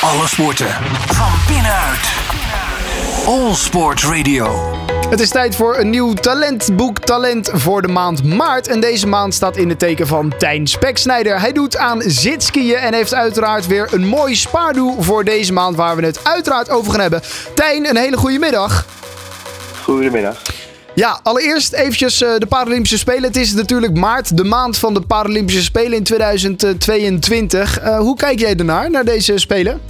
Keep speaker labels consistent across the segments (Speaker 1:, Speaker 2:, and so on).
Speaker 1: Alle sporten van binnenuit. All Sport Radio.
Speaker 2: Het is tijd voor een nieuw talentboek Talent voor de maand maart. En deze maand staat in het teken van Tijn Speksnijder. Hij doet aan zitskiën en heeft uiteraard weer een mooi spaardoel voor deze maand... waar we het uiteraard over gaan hebben. Tijn, een hele goede middag.
Speaker 3: Goedemiddag.
Speaker 2: Ja, allereerst eventjes uh, de Paralympische Spelen. Het is natuurlijk maart, de maand van de Paralympische Spelen in 2022. Uh, hoe kijk jij ernaar, naar deze Spelen?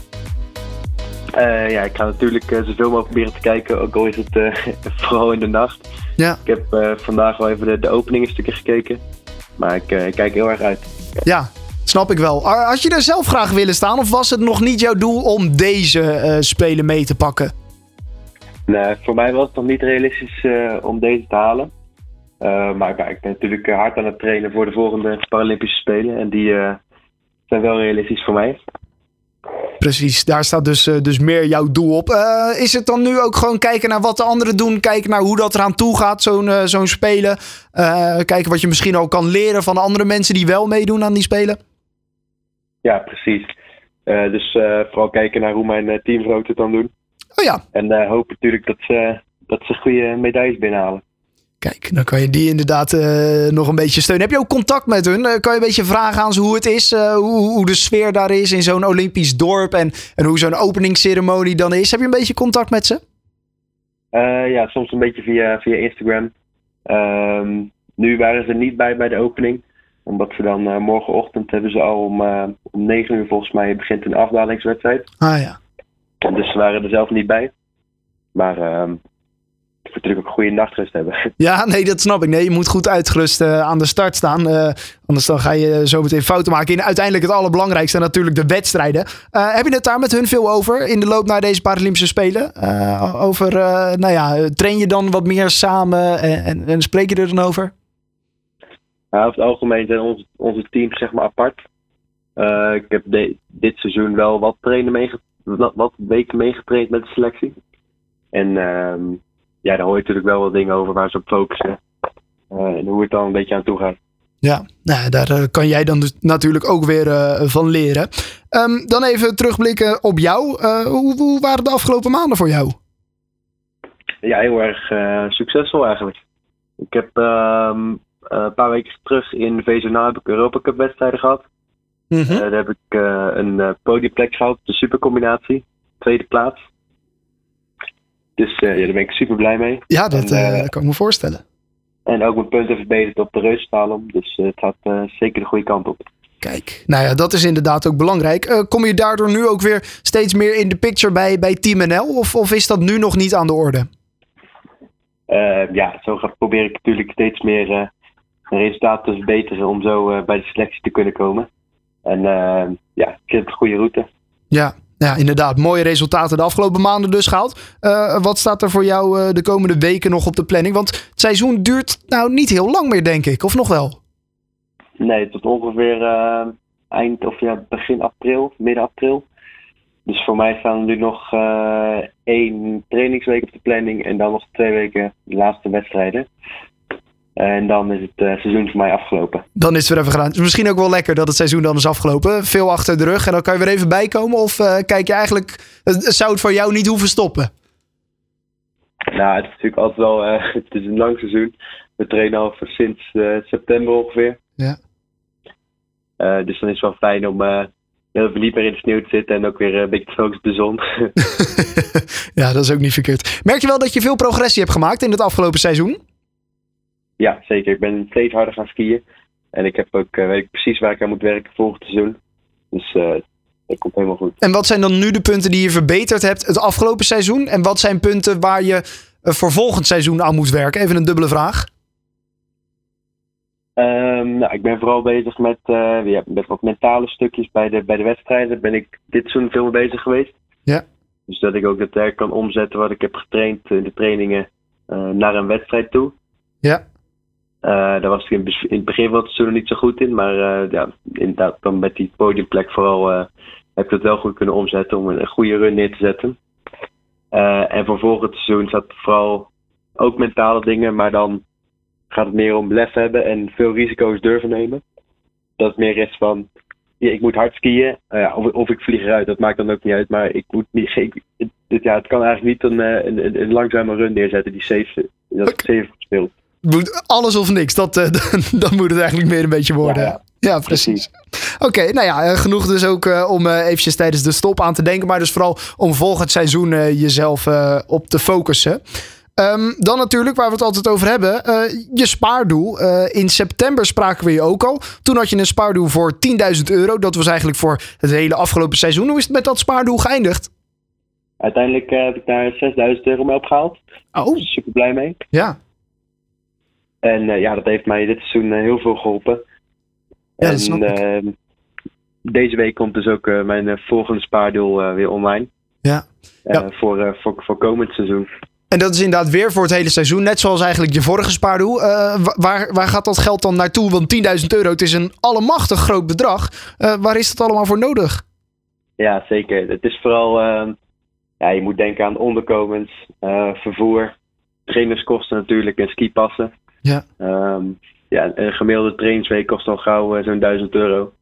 Speaker 3: Uh, ja, ik ga natuurlijk zoveel mogelijk proberen te kijken, ook al is het vooral in de nacht.
Speaker 2: Ja.
Speaker 3: Ik heb vandaag wel even de, de openingsstukken gekeken, maar ik, ik, kijk heel erg uit.
Speaker 2: Ja, snap ik wel. Had je er zelf graag willen staan of was het nog niet jouw doel om deze Spelen mee te pakken?
Speaker 3: Nee, voor mij was het nog niet realistisch uh, om deze te halen. Uh, maar ik ben natuurlijk hard aan het trainen voor de volgende Paralympische Spelen. En die zijn wel realistisch voor mij.
Speaker 2: Precies, daar staat dus, dus meer jouw doel op. is het dan nu ook gewoon kijken naar wat de anderen doen? Kijken naar hoe dat eraan toe gaat, zo'n zo'n Spelen? kijken wat je misschien ook kan leren van andere mensen die wel meedoen aan die Spelen?
Speaker 3: Ja, precies. dus vooral kijken naar hoe mijn teamgenoten het dan doen.
Speaker 2: Oh ja.
Speaker 3: En uh, hoop natuurlijk dat ze, dat ze goede medailles binnenhalen.
Speaker 2: Kijk, dan kan je die inderdaad uh, nog een beetje steunen. Heb je ook contact met hun? Uh, kan je een beetje vragen aan ze hoe het is, hoe, hoe, de sfeer daar is in zo'n Olympisch dorp en, en hoe zo'n openingsceremonie dan is? Heb je een beetje contact met ze?
Speaker 3: ja, soms een beetje via, via Instagram. Um, nu waren ze niet bij bij de opening, omdat ze dan morgenochtend hebben ze al om, om 9 uur volgens mij begint een afdalingswedstrijd.
Speaker 2: Ah ja.
Speaker 3: Dus ze waren er zelf niet bij. Maar uh, ik moet natuurlijk ook een goede nachtrust hebben.
Speaker 2: Ja, nee, dat snap ik. Nee, je moet goed uitgerust uh, aan de start staan. Uh, anders dan ga je zo meteen fouten maken. In uiteindelijk het allerbelangrijkste natuurlijk de wedstrijden. Uh, heb je het daar met hun veel over in de loop naar deze Paralympische Spelen? over, nou ja, train je dan wat meer samen en, en, en spreek je er dan over?
Speaker 3: Nou, over het algemeen zijn onze, onze teams zeg maar apart. ik heb de, dit seizoen wel wat trainen meegemaakt wat weken meegetraind met de selectie. En uh, ja, daar hoor je natuurlijk wel wat dingen over waar ze op focussen. Uh, en hoe het dan een beetje aan toe gaat.
Speaker 2: Ja, nou, daar uh, kan jij dan dus natuurlijk ook weer uh, van leren. Um, dan even terugblikken op jou. Hoe, hoe, waren de afgelopen maanden voor jou?
Speaker 3: Ja, heel erg succesvol eigenlijk. Ik heb ehm, een paar weken terug in VZNA heb ik Europa Cup wedstrijden gehad. Mm -hmm. daar heb ik uh, een uh, podiumplek gehad, de supercombinatie, tweede plaats. Dus ja, daar ben ik super blij mee.
Speaker 2: Ja, dat en, kan ik me voorstellen.
Speaker 3: En ook mijn punten verbeterd op de reuzenslalom, dus het gaat zeker de goede kant op.
Speaker 2: Kijk, nou ja, dat is inderdaad ook belangrijk. kom je daardoor nu ook weer steeds meer in de picture bij, bij Team NL? Of, of is dat nu nog niet aan de orde?
Speaker 3: ja, zo probeer ik natuurlijk steeds meer resultaten te verbeteren om zo bij de selectie te kunnen komen. En uh, ja, ik een goede route.
Speaker 2: Ja, ja, inderdaad. Mooie resultaten de afgelopen maanden dus gehaald. Uh, wat staat er voor jou uh, de komende weken nog op de planning? Want het seizoen duurt nou niet heel lang meer, denk ik. Of nog wel?
Speaker 3: Nee, tot ongeveer uh, eind of ja, begin april, midden april. Dus voor mij staan er nu nog één trainingsweek op de planning. En dan nog twee weken de laatste wedstrijden. En dan is het uh, seizoen voor mij afgelopen.
Speaker 2: Dan is het weer even gedaan. Het is misschien ook wel lekker dat het seizoen dan is afgelopen. Veel achter de rug en dan kan je weer even bijkomen. Of uh, kijk je eigenlijk, zou het voor jou niet hoeven stoppen?
Speaker 3: Nou, het is natuurlijk altijd wel, uh, het is een lang seizoen. We trainen al sinds september ongeveer.
Speaker 2: Ja.
Speaker 3: dus dan is het wel fijn om heel even liever in de sneeuw te zitten en ook weer een beetje te focussen op de zon.
Speaker 2: ja, dat is ook niet verkeerd. Merk je wel dat je veel progressie hebt gemaakt in het afgelopen seizoen?
Speaker 3: Ja, zeker. Ik ben steeds harder gaan skiën. En ik heb ook, uh, weet ik precies waar ik aan moet werken volgend seizoen. Dus uh, dat komt helemaal goed.
Speaker 2: En wat zijn dan nu de punten die je verbeterd hebt het afgelopen seizoen? En wat zijn punten waar je uh, voor volgend seizoen aan moet werken? Even een dubbele vraag.
Speaker 3: Um, nou, ik ben vooral bezig met, ja, met wat mentale stukjes bij de, bij de wedstrijden. Ben ik dit seizoen veel mee bezig geweest.
Speaker 2: Ja.
Speaker 3: Dus dat ik ook het werk kan omzetten wat ik heb getraind in de trainingen naar een wedstrijd toe.
Speaker 2: Ja.
Speaker 3: Uh, daar was ik in, in, het begin van het seizoen niet zo goed in. Maar uh, ja, inderdaad, dan met die podiumplek vooral uh, heb ik het wel goed kunnen omzetten om een, een goede run neer te zetten. en voor volgend seizoen zat vooral ook mentale dingen, maar dan gaat het meer om lef hebben en veel risico's durven nemen. Dat het meer is van ja, ik moet hard skiën. Uh, of, of, ik vlieg eruit, dat maakt dan ook niet uit. Maar ik moet niet, ik, het, ja, het kan eigenlijk niet een, een, een, een langzame run neerzetten die safe, dat safe speelt.
Speaker 2: Alles of niks, dat, uh, dan moet het eigenlijk meer een beetje worden. Ja, ja. precies. Oké, nou ja, genoeg dus ook uh, om uh, eventjes tijdens de stop aan te denken. Maar dus vooral om volgend seizoen jezelf op te focussen. Um, dan natuurlijk, waar we het altijd over hebben, je spaardoel. In september spraken we je ook al. Toen had je een spaardoel voor 10.000 euro. Dat was eigenlijk voor het hele afgelopen seizoen. Hoe is het met dat spaardoel geëindigd?
Speaker 3: Uiteindelijk heb ik daar 6.000 euro mee opgehaald.
Speaker 2: Oh.
Speaker 3: Super blij mee.
Speaker 2: Ja.
Speaker 3: En ja, dat heeft mij dit seizoen heel veel geholpen.
Speaker 2: Ja, en ehm,
Speaker 3: deze week komt dus ook mijn volgende spaardoel weer online.
Speaker 2: Ja. ja.
Speaker 3: voor, voor, voor komend seizoen.
Speaker 2: En dat is inderdaad weer voor het hele seizoen. Net zoals eigenlijk je vorige spaardoel. Uh, waar, waar gaat dat geld dan naartoe? Want 10.000 euro, het is een allemachtig groot bedrag. Uh, waar is dat allemaal voor nodig?
Speaker 3: Ja, zeker. Het is vooral... Uh, ja, je moet denken aan onderkomens, eh, vervoer, trainerskosten natuurlijk en skipassen.
Speaker 2: Ja.
Speaker 3: Um, ja, een gemiddelde trainingsweek kost al gauw zo'n 1000 euro.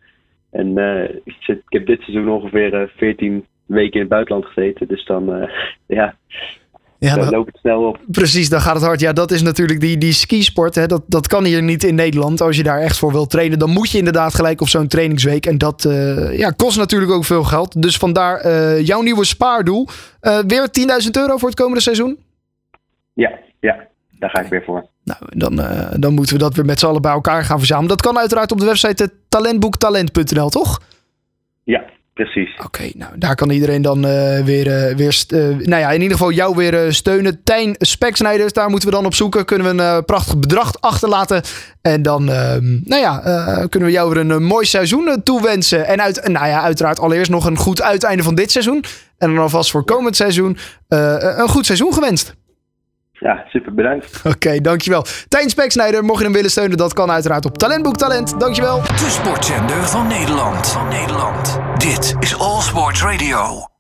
Speaker 3: En ik, zit, ik heb dit seizoen ongeveer 14 weken in het buitenland gezeten. Dus dan, ja, ja, dan, loopt het snel op.
Speaker 2: Precies, dan gaat het hard. Ja, dat is natuurlijk die, die skisport. Hè, dat, dat kan hier niet in Nederland. Als je daar echt voor wilt trainen, dan moet je inderdaad gelijk op zo'n trainingsweek. En dat uh, ja, kost natuurlijk ook veel geld. Dus vandaar uh, jouw nieuwe spaardoel. Uh, weer 10.000 euro voor het komende seizoen?
Speaker 3: Ja, ja, daar ga ik weer voor.
Speaker 2: Nou, dan, dan moeten we dat weer met z'n allen bij elkaar gaan verzamelen. Dat kan uiteraard op de website talentboektalent.nl, toch?
Speaker 3: Ja, Precies.
Speaker 2: Oké, nou daar kan iedereen dan uh, weer, uh, weer nou ja, in ieder geval jou weer steunen. Tijn Speksnijders, daar moeten we dan op zoeken. Kunnen we een prachtig bedrag achterlaten. En dan, ehm, nou ja, kunnen we jou weer een, mooi seizoen toewensen. En uit, nou ja, uiteraard allereerst nog een goed uiteinde van dit seizoen. En dan alvast voor komend seizoen een goed seizoen gewenst.
Speaker 3: Ja, super bedankt.
Speaker 2: Oké, dankjewel. Tijn Speksnijder, mocht je hem willen steunen, dat kan uiteraard op Talentboek Talent. Dankjewel.
Speaker 1: De sportzender van Nederland. Van Nederland. Dit is All Sports Radio.